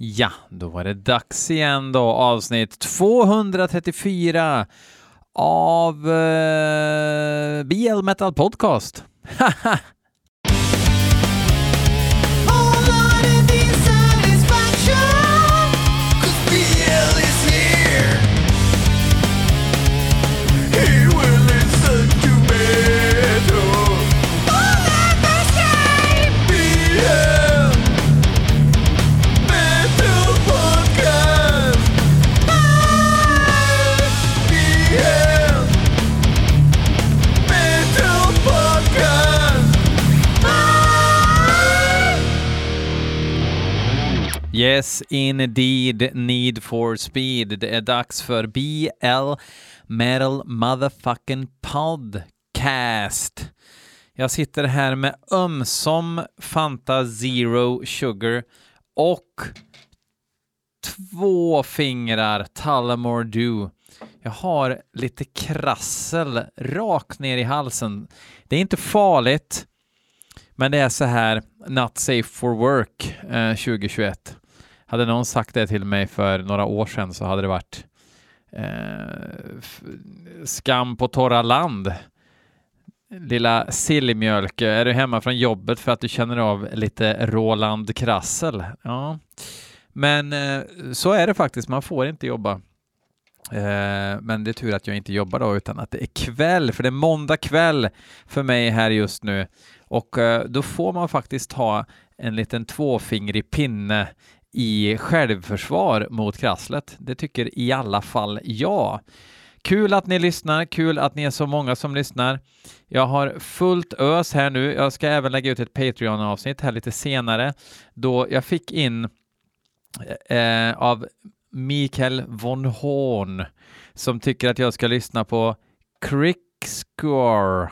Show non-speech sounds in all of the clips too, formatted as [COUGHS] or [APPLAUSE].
Ja, då var det dags igen då, avsnitt 234 av eh, BL Metal Podcast. [LAUGHS] Yes, indeed, need for speed. Det är dags för BL Metal Motherfucking Podcast. Jag sitter här med ömsom Fanta Zero Sugar och två fingrar Tullamore Dew. Jag har lite krassel rakt ner i halsen. Det är inte farligt, men det är så här, not safe for work eh, 2021. Hade någon sagt det till mig för några år sedan så hade det varit eh, skam på torra land. Lilla sillmjölke, är du hemma från jobbet för att du känner av lite Roland Krassel? Ja, men eh, så är det faktiskt, man får inte jobba. Eh, men det är tur att jag inte jobbar då, utan att det är kväll, för det är måndag kväll för mig här just nu. Och eh, då får man faktiskt ha en liten tvåfingrig pinne i självförsvar mot krasslet. Det tycker i alla fall jag. Kul att ni lyssnar, kul att ni är så många som lyssnar. Jag har fullt ös här nu. Jag ska även lägga ut ett Patreon-avsnitt här lite senare då jag fick in eh, eh av Mikael von Horn som tycker att jag ska lyssna på Crickscore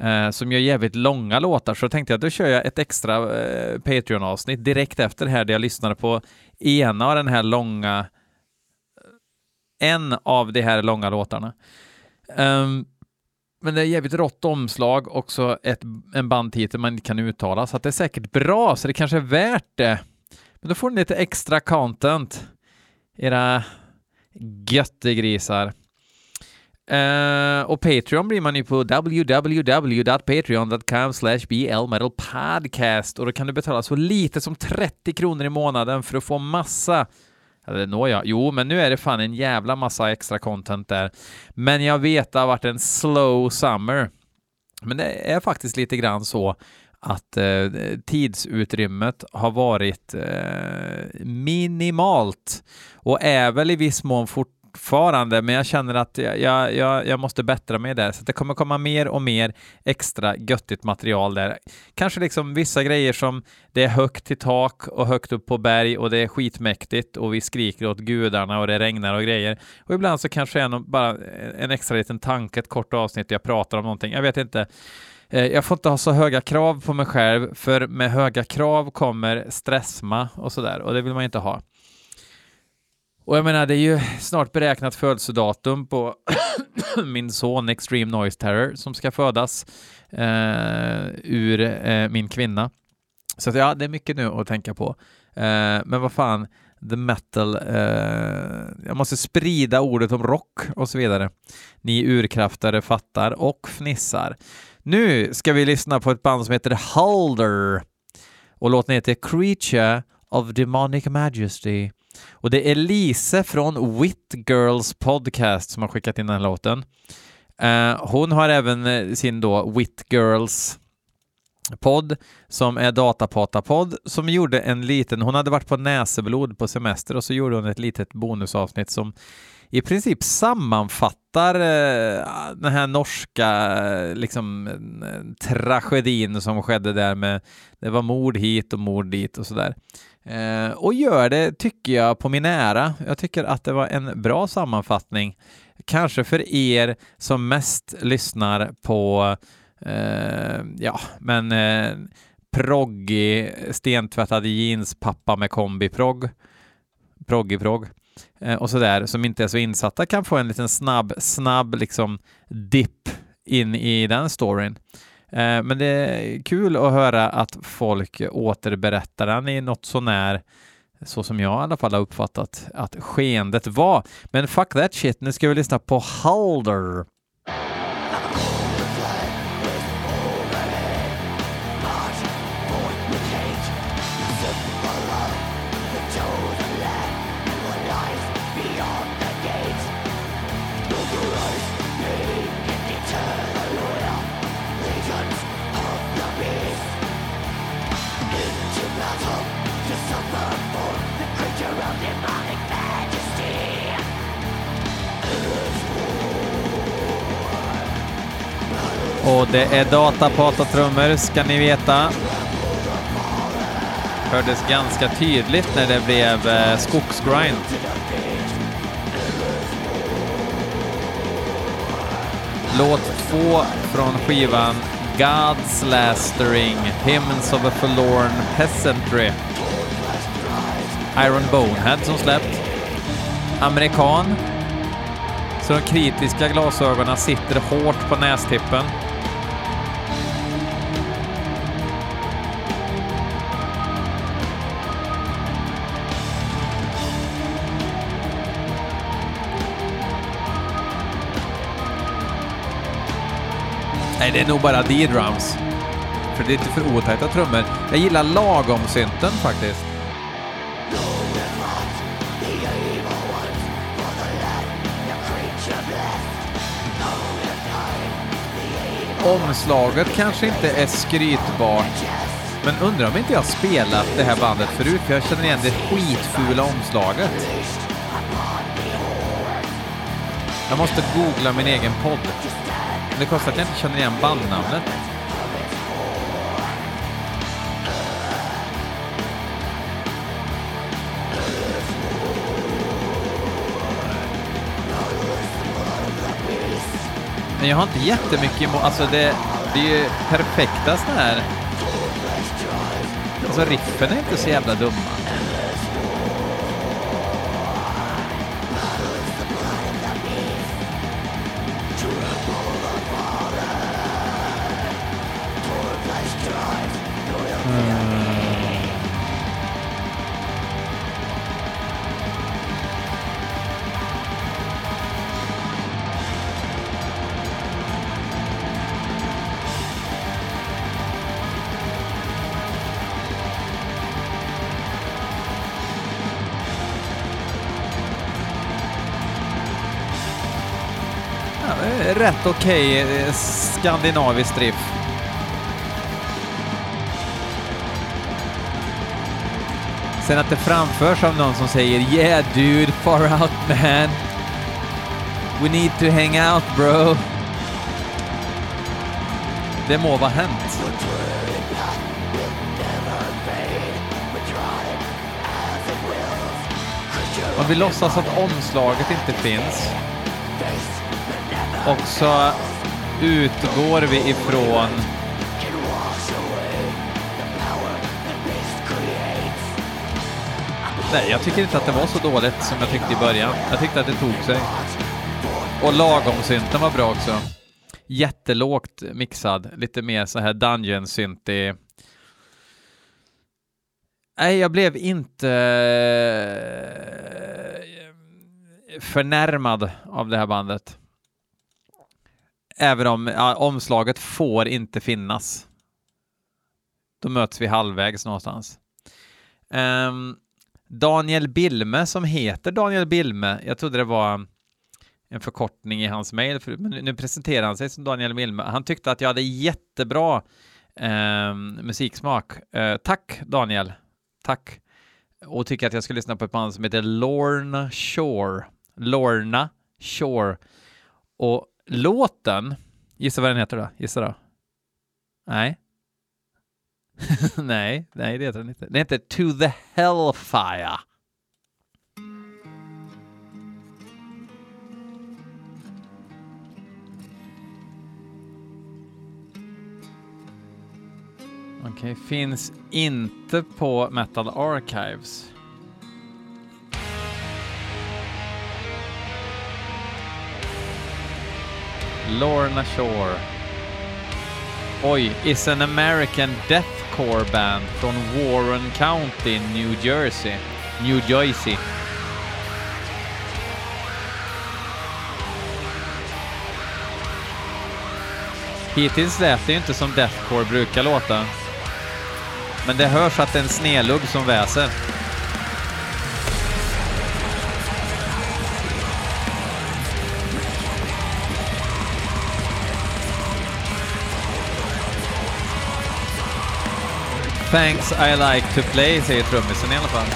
eh, som gör jävligt långa låtar, så då tänkte jag att då kör jag ett extra eh, Patreon-avsnitt direkt efter det här där jag lyssnade på ena av den här långa, en av de här långa låtarna. Um, men det är jävligt rått omslag, också ett, en bandtitel man inte kan uttala, så att det är säkert bra, så det kanske är värt det. Men då får ni lite extra content, era göttegrisar. Uh, och Patreon blir man ju på www.patreon.com slash blmetalpodcast och då kan du betala så lite som 30 kronor i månaden för att få massa eller nåja, jo, men nu är det fan en jävla massa extra content där. Men jag vet det har varit en slow summer. Men det är faktiskt lite grann så att eh, tidsutrymmet har varit eh, minimalt och är väl i viss mån fort fortfarande, men jag känner att jag, jag, jag måste bättra mig där. Så det kommer komma mer och mer extra göttigt material där. Kanske liksom vissa grejer som det är högt i tak och högt upp på berg och det är skitmäktigt och vi skriker åt gudarna och det regnar och grejer. Och ibland så kanske det är bara eh, en extra liten tanke, ett kort avsnitt där jag pratar om någonting. Jag vet inte. Eh, jag får inte ha så höga krav på mig själv, för med höga krav kommer stressma och sådär, och det vill man inte ha. Och jag menar, det är ju snart beräknat födelsedatum på [COUGHS] min son Extreme Noise Terror som ska födas eh, ur eh, min kvinna. Så att, ja, det är mycket nu att tänka på. Eh, men vad fan, the metal, eh, jag måste sprida ordet om rock och så vidare. Ni urkraftare fattar och fnissar. Nu ska vi lyssna på ett band som heter Halder och låten heter Creature of Demonic Majesty. Och det är Lise från Wit Girls Podcast som har skickat in den här låten. Eh, hon har även eh, sin då Wit Girls podd som är Datapata-podd som gjorde en liten, hon hade varit på Näseblod på semester och så gjorde hon ett litet bonusavsnitt som i princip sammanfattar eh, den här norska eh, liksom, eh, tragedin som skedde där med det var mord hit och mord dit och sådär. Eh, och gör det, tycker jag, på min ära. Jag tycker att det var en bra sammanfattning. Kanske för er som mest lyssnar på, eh, ja, men eh, proggig, stentvättade jeans, pappa med kombi-progg, proggig-progg eh, Eh, och sådär, som inte är så insatta kan få en liten snabb, snabb liksom dipp in i den storyn. Eh, men det är kul att höra att folk återberättar den i något sånär Så som jag i alla fall har uppfattat att skeendet var. Men fuck that shit, nu ska vi lyssna på Halder. Och det är datapata-trummor, ska ni veta. Hördes ganska tydligt när det blev eh, skogsgrind. Låt två från skivan God's Lastering, Hymns of a Forlorn Peasantry. Iron Bonehead som släppt. Amerikan. Så de kritiska glasögonen sitter hårt på nästippen. Nej, det är nog bara D-drums. För det är lite för otajta trummor. Jag gillar lagom-synten faktiskt. Omslaget kanske inte är skrytbart, men undrar om inte jag spelat det här bandet förut, för jag känner igen det skitfula omslaget. Jag måste googla min egen podd. Det kostar att jag inte känner igen bandnamnet. Men jag har inte jättemycket emot, alltså det, det är ju perfekta sådana här... Alltså riffen är inte så jävla dumma. Eh, rätt okej okay, skandinavisk drift. Sen att det framförs av någon som säger “Yeah dude, far out man. We need to hang out bro”. Det må vara hänt. Om vi låtsas att omslaget inte finns och så utgår vi ifrån Nej, jag tycker inte att det var så dåligt som jag tyckte i början. Jag tyckte att det tog sig. Och lagom-synten var bra också. Jättelågt mixad, lite mer så här dungeon-syntig. Nej, jag blev inte eh, förnärmad av det här bandet. Även om ja, omslaget får inte finnas. Då möts vi halvvägs någonstans. Um, Daniel Bilme som heter Daniel Bilme, jag trodde det var en förkortning i hans mejl, men nu presenterar han sig som Daniel Bilme. Han tyckte att jag hade jättebra um, musiksmak. Uh, tack Daniel, tack. Och tycker att jag ska lyssna på ett band som heter Lorna Shore. Lorna Shore. Och låten, gissa vad den heter då? Gissa då? Nej. [LAUGHS] nej, nej det heter den inte. Den heter To the Hellfire. Okej, okay, finns inte på Metal Archives. Lorna Shore. Oj, is an American deathcore band från Warren County, New Jersey. New Jersey. Hittills lät det ju inte som deathcore brukar låta. Men det hörs att det är en snelugg som väser. Thanks I like to play, säger trummisen i alla fall.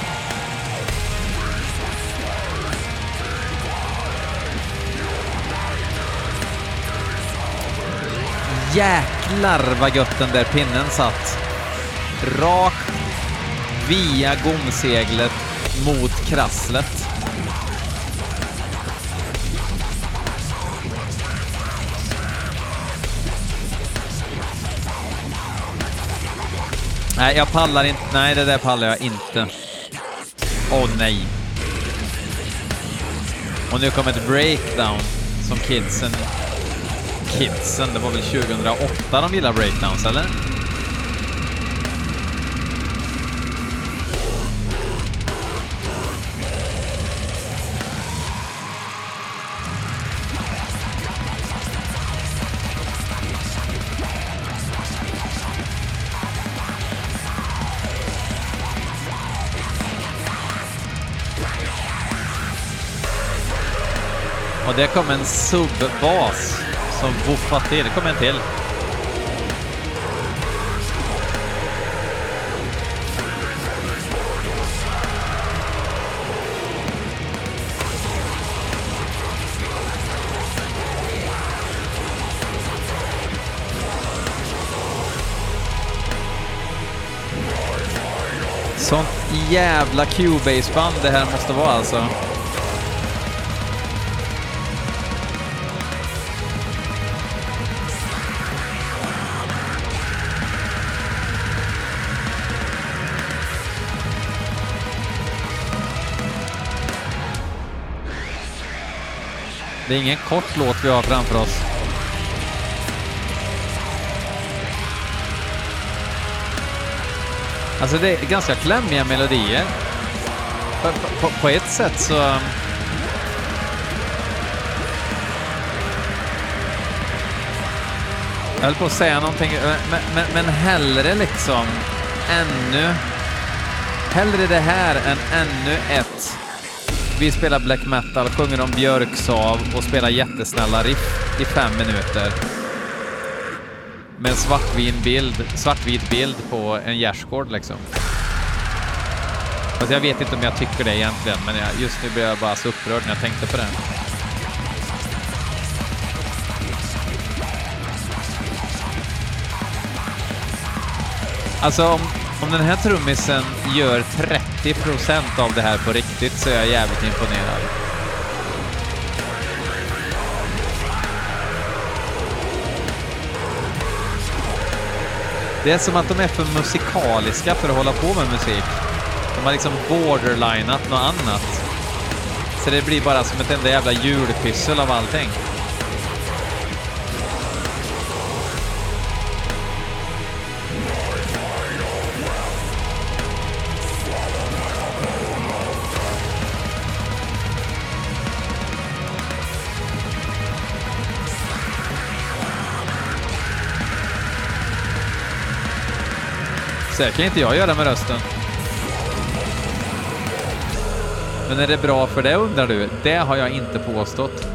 Jäklar vad gött den där pinnen satt. Rakt via gomseglet mot krasslet. Nej, jag pallar inte. Nej, det där pallar jag inte. Åh oh, nej. Och nu kommer ett breakdown som kidsen... Kidsen, det var väl 2008 de gillade breakdowns, eller? Och det kom en subbas som voffat till. Det kom en till. Sånt jävla Cubase-band det här måste vara alltså. Det är ingen kort låt vi har framför oss. Alltså det är ganska klämmiga melodier. På, på, på ett sätt så... Jag höll på att säga någonting, men, men, men hellre liksom ännu... Hellre det här än ännu ett vi spelar black metal, sjunger om björksav och spelar jättesnälla riff i fem minuter. Med en svartvit bild, svartvit bild på en gärdsgård liksom. Alltså jag vet inte om jag tycker det egentligen, men jag, just nu blev jag bara så upprörd när jag tänkte på det. Alltså om, om den här trummisen gör 30 procent av det här på riktigt så är jag jävligt imponerad. Det är som att de är för musikaliska för att hålla på med musik. De har liksom borderlinat något annat. Så det blir bara som ett enda jävla julpyssel av allting. Så här kan inte jag göra med rösten. Men är det bra för det undrar du? Det har jag inte påstått.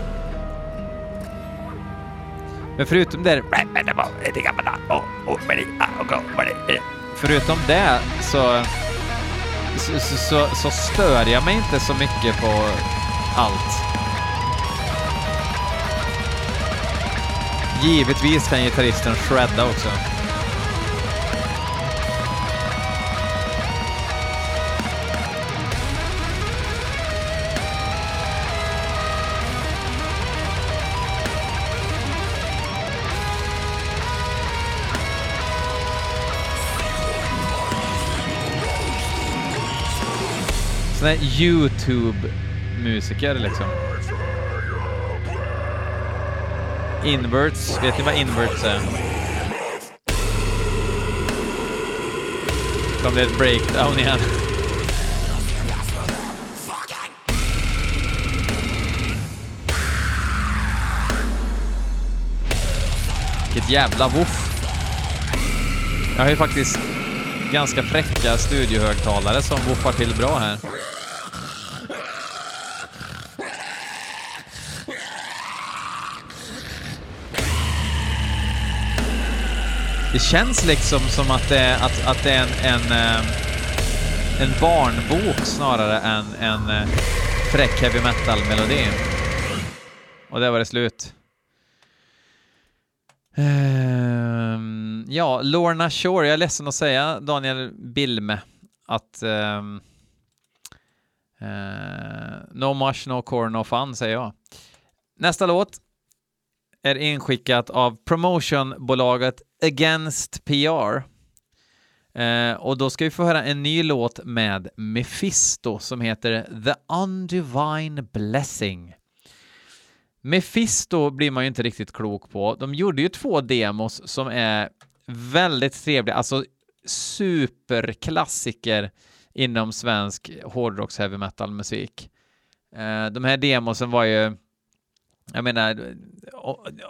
Men förutom det... Förutom det så, så, så, så stör jag mig inte så mycket på allt. Givetvis kan gitarristen shredda också. Sån här YouTube-musiker liksom. Inverts, vet ni vad inverts är? Kom det ett breakdown igen. Vilket jävla woof. Jag har ju faktiskt ganska fräcka studiohögtalare som woofar till bra här. Det känns liksom som att det, att, att det är en, en, eh, en barnbok snarare än en eh, fräck heavy metal-melodi. Och där var det slut. Um, ja, Lorna Shore, jag är ledsen att säga Daniel Bilme att um, uh, No mush, no core, no fun säger jag. Nästa låt är inskickat av promotionbolaget Against PR. Eh, och då ska vi få höra en ny låt med Mephisto som heter The Undivine Blessing. Mephisto blir man ju inte riktigt klok på. De gjorde ju två demos som är väldigt trevliga, alltså superklassiker inom svensk hårdrocks heavy metal musik. Eh, de här demosen var ju, jag menar,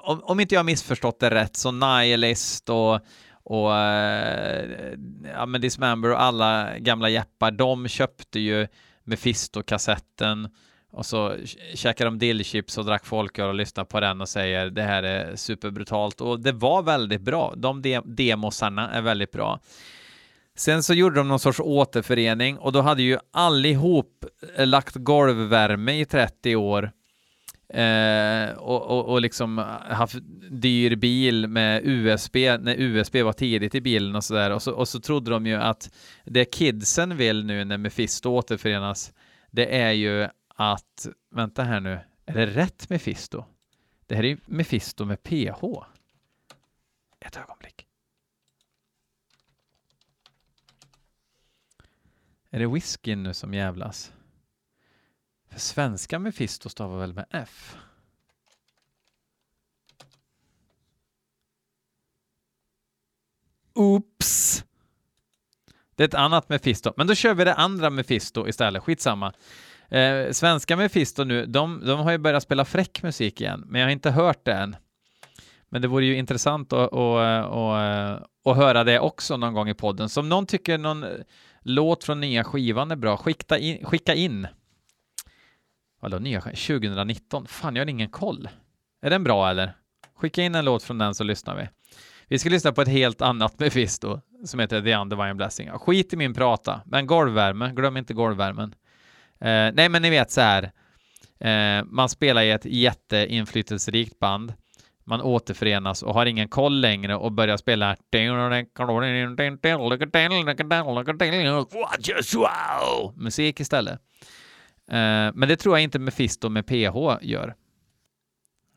om inte jag missförstått det rätt, så Nihilist och, och eh, ja, men Dismember och alla gamla jeppar, de köpte ju Mephisto-kassetten och så käkade de dillchips och drack folköl och lyssnade på den och säger det här är superbrutalt och det var väldigt bra. De de demosarna är väldigt bra. Sen så gjorde de någon sorts återförening och då hade ju allihop eh, lagt golvvärme i 30 år eh, och, och, och liksom eh, haft dyr bil med USB när USB var tidigt i bilen och sådär och så, och så trodde de ju att det kidsen vill nu när Mefisto återförenas det är ju att, vänta här nu, är det rätt Mefisto? Det här är ju Mefisto med PH. Ett ögonblick. Är det whiskyn nu som jävlas? För svenska Mefisto stavar väl med F? Oops! Det är ett annat Mefisto. men då kör vi det andra Mefisto istället, skitsamma. Eh, svenska Mefisto nu, de, de har ju börjat spela fräck musik igen, men jag har inte hört det än. Men det vore ju intressant att, att, att, att höra det också någon gång i podden. Så om någon tycker någon låt från nya skivan är bra, skicka in. Skicka in. Vadå nya 2019? Fan, jag har ingen koll. Är den bra eller? Skicka in en låt från den så lyssnar vi. Vi ska lyssna på ett helt annat [LAUGHS] Mefisto som heter The Undervine Blessing. Skit i min prata, men golvvärme, glöm inte golvvärmen. Eh, nej, men ni vet så här. Eh, man spelar i ett jätteinflytelserikt band. Man återförenas och har ingen koll längre och börjar spela musik istället. Eh, men det tror jag inte Mephisto med PH gör.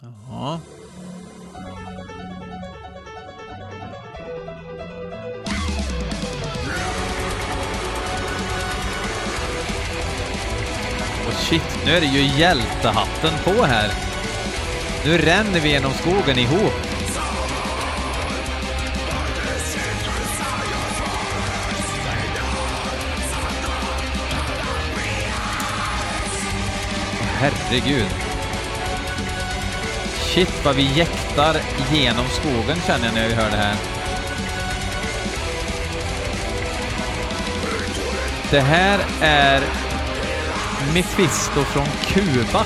Ja. Och shit, nu är det ju hjältehatten på här. Nu ränner vi genom skogen ihop. Herregud. Shit vad vi jäktar genom skogen känner jag när vi hör det här. Det här är Mephisto från Kuba. [LAUGHS]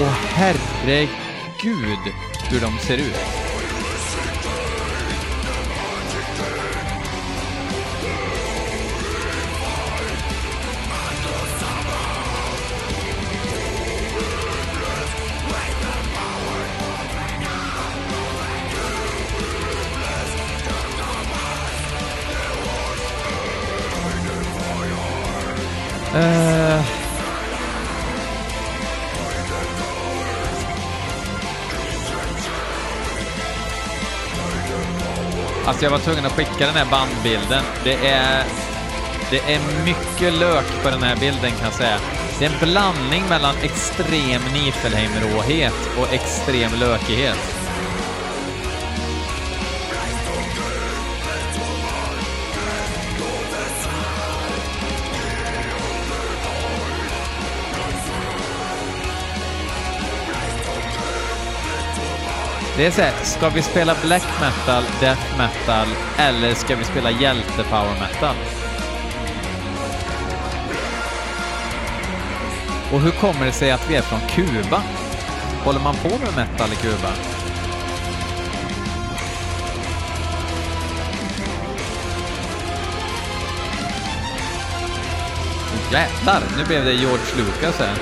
Och herregud hur de ser ut. Jag var tvungen att skicka den här bandbilden. Det är, det är mycket lök på den här bilden kan jag säga. Det är en blandning mellan extrem Nifelheim-råhet och extrem lökighet. Det är så här, ska vi spela black metal, death metal eller ska vi spela hjälte power metal? Och hur kommer det sig att vi är från Kuba? Håller man på med metal i Kuba? Jävlar, nu blev det George Lucas här.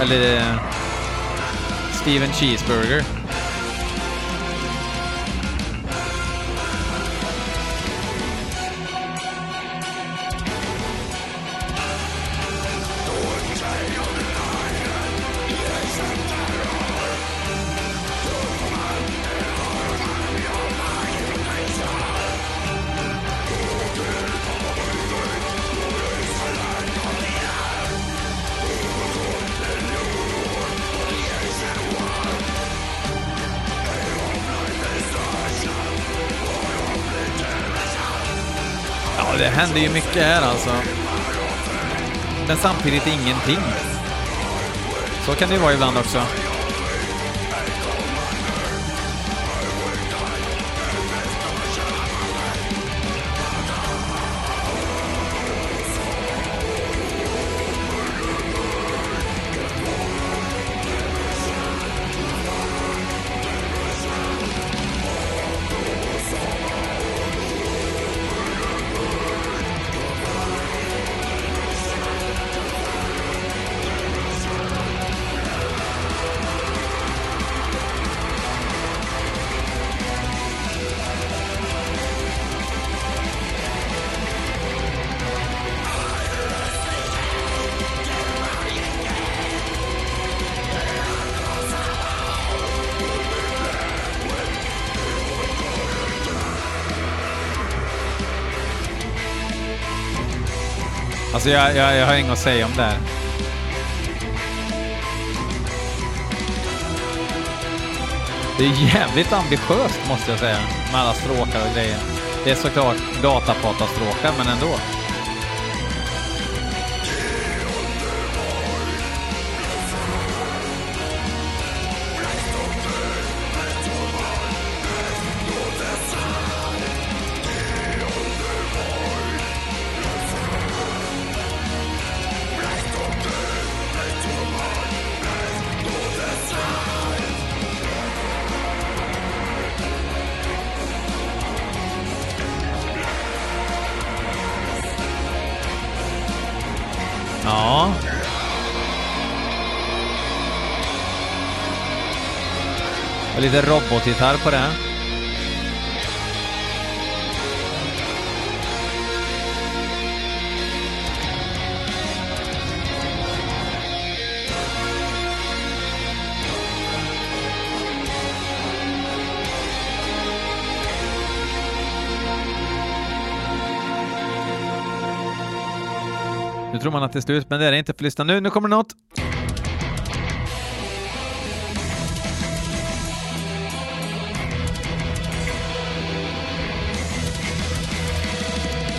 Eller eh, Steven Cheeseburger. Händer ju mycket här alltså. Men samtidigt ingenting. Så kan det ju vara ibland också. Alltså jag, jag, jag har inget att säga om det här. Det är jävligt ambitiöst måste jag säga, med alla stråkar och grejer. Det är såklart datapata-stråkar men ändå. Lite robotgitarr på det. Nu tror man att det är slut, men det är det inte. För lyssna nu, nu kommer något.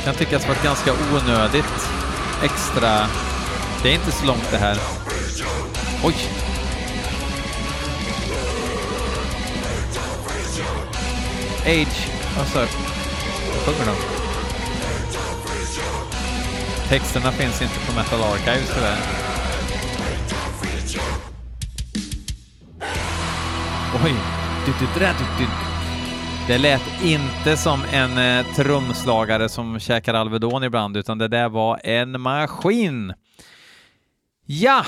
Kan tyckas vara ett ganska onödigt extra... Det är inte så långt det här. Oj! Age... Alltså... Vad sjunger de? Texterna finns inte på Metal Archives tyvärr. Oj! Du, du, du, du, du. Det lät inte som en eh, trumslagare som käkar Alvedon ibland, utan det där var en maskin. Ja!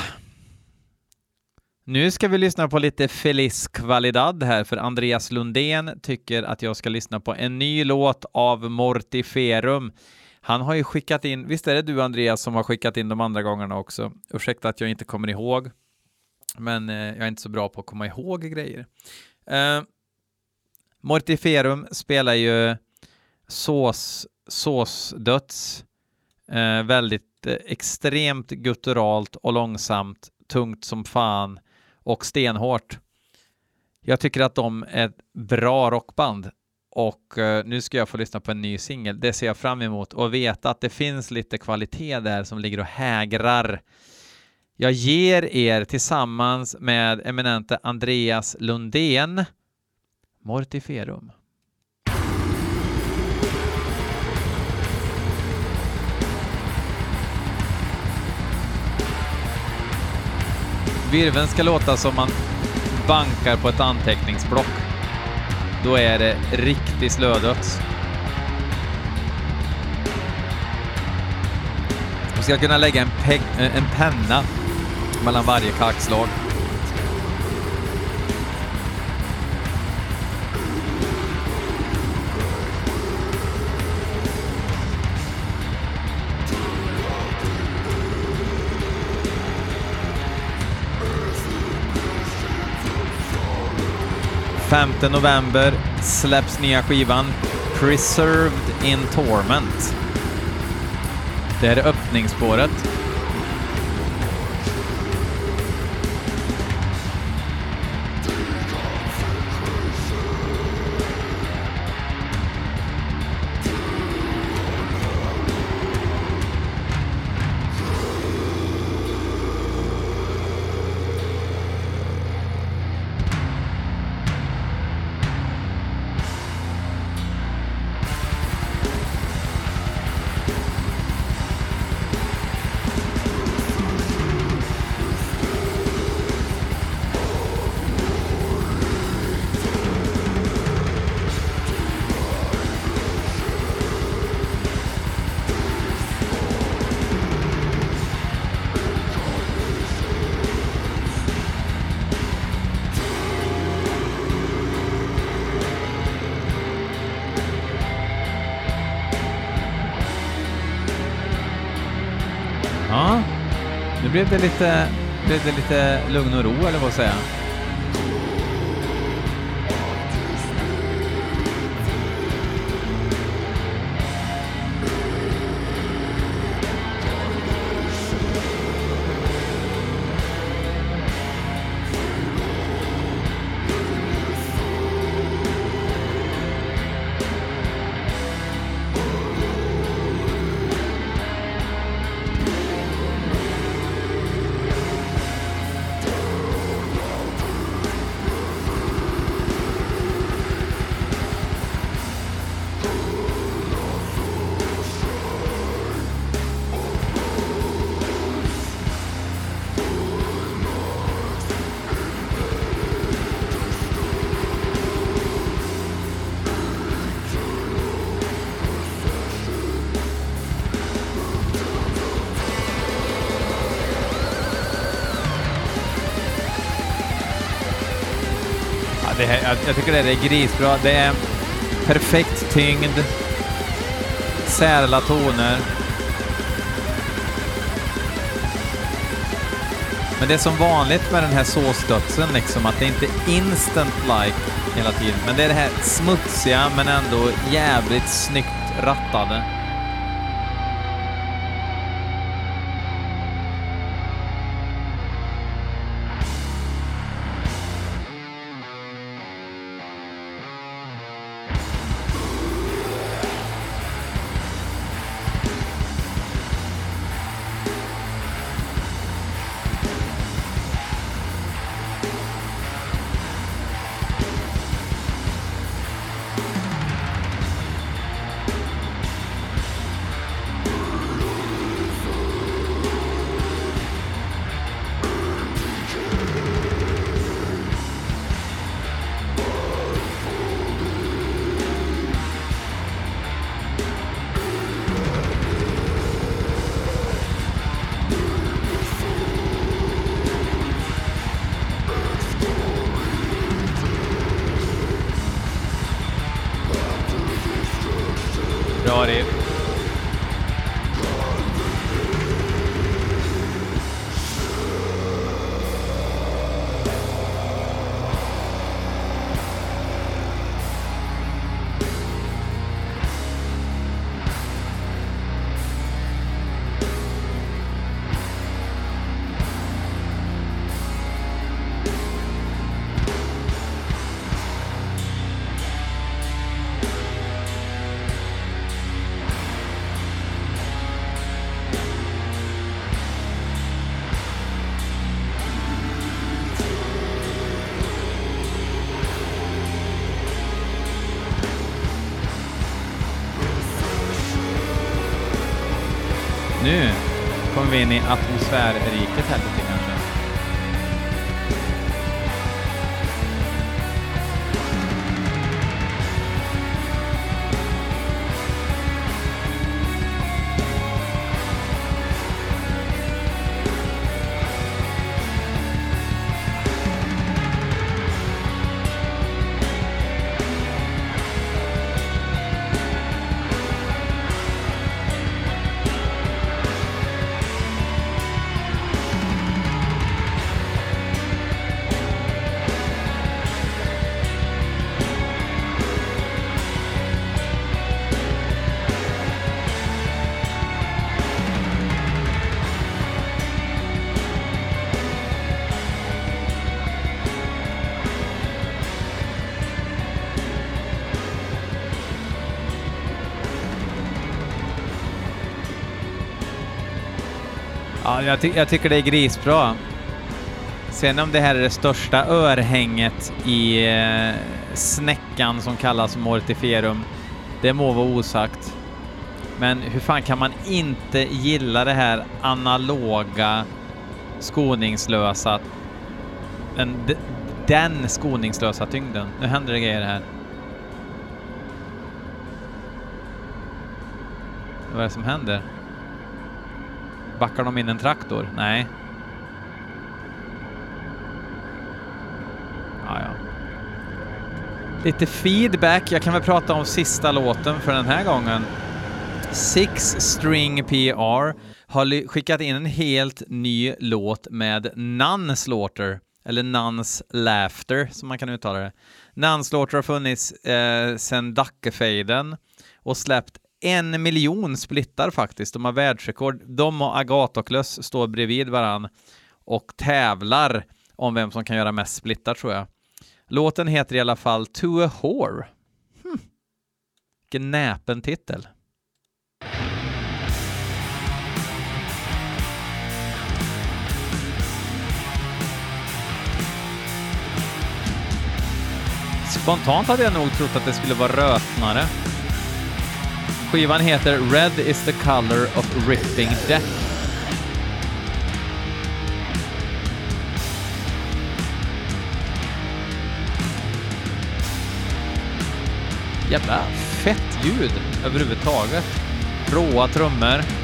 Nu ska vi lyssna på lite Feliz Qualidad här, för Andreas Lundén tycker att jag ska lyssna på en ny låt av Mortiferum. Han har ju skickat in, visst är det du Andreas som har skickat in de andra gångerna också? Ursäkta att jag inte kommer ihåg, men eh, jag är inte så bra på att komma ihåg grejer. Eh, Mortiferum spelar ju sås, såsdöds, eh, väldigt eh, extremt gutturalt och långsamt, tungt som fan och stenhårt. Jag tycker att de är ett bra rockband och eh, nu ska jag få lyssna på en ny singel. Det ser jag fram emot och veta att det finns lite kvalitet där som ligger och hägrar. Jag ger er tillsammans med eminente Andreas Lundén Mortiferum. Virveln ska låta som man bankar på ett anteckningsblock. Då är det riktig slödöds. Du ska kunna lägga en, en penna mellan varje kalkslag. 5 november släpps nya skivan Preserved in Torment. Det är öppningsspåret. Nu blev det lite, blev det lite lugn och ro, eller vad säger jag? Jag, tycker det är grisbra. Det är perfekt tyngd, särla toner. Men det är som vanligt med den här såsdödsen, liksom, att det inte är instant like hela tiden. Men det är det här smutsiga, men ändå jävligt snyggt rattade. Nu kommer vi in i atmosfärriket här lite Ja, jag, ty jag tycker det är grisbra. Sen om det här är det största örhänget i eh, snäckan som kallas mortiferum, det må vara osagt. Men hur fan kan man inte gilla det här analoga skoningslösa, den, den skoningslösa tyngden? Nu händer det grejer här. Vad är det som händer? Backar de in en traktor? Nej. Ja, ja. Lite feedback. Jag kan väl prata om sista låten för den här gången. Six String PR har skickat in en helt ny låt med Nunslaughter, eller Nuns Laughter som man kan uttala det. Nunslaughter har funnits eh, sedan Dackefejden och släppt en miljon splittar faktiskt. De har världsrekord. De och Agatoklös står bredvid varann och tävlar om vem som kan göra mest splittar tror jag. Låten heter i alla fall To a Whore. Hm. Vilken näpen titel. Spontant hade jag nog trott att det skulle vara rötnare. Skivan heter Red is the color of ripping death. Jävla fett ljud överhuvudtaget. Råa trummor.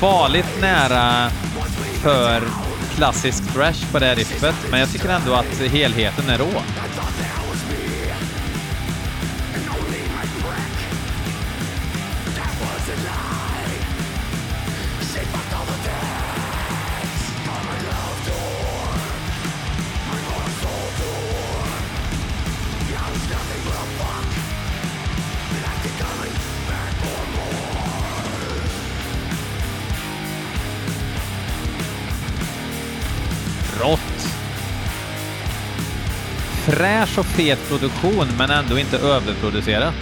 Farligt nära för klassisk thrash på det här riffet, men jag tycker ändå att helheten är rå. Fräsch och fet produktion, men ändå inte överproducerat.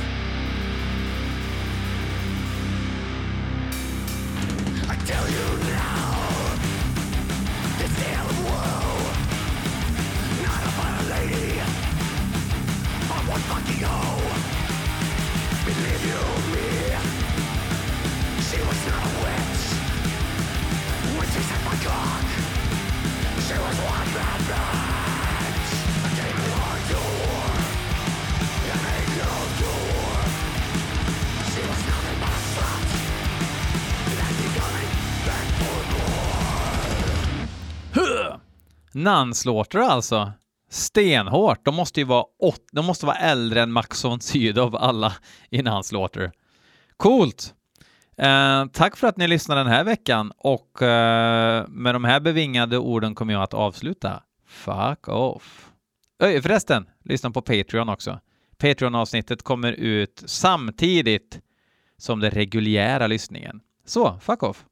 Nanslåter alltså. Stenhårt. De måste ju vara, åt, de måste vara äldre än Max von Sydow alla i Nanslåter. Coolt! Eh, tack för att ni lyssnade den här veckan och eh, med de här bevingade orden kommer jag att avsluta. Fuck off. Öj, förresten, lyssna på Patreon också. Patreon-avsnittet kommer ut samtidigt som den reguljära lyssningen. Så, fuck off.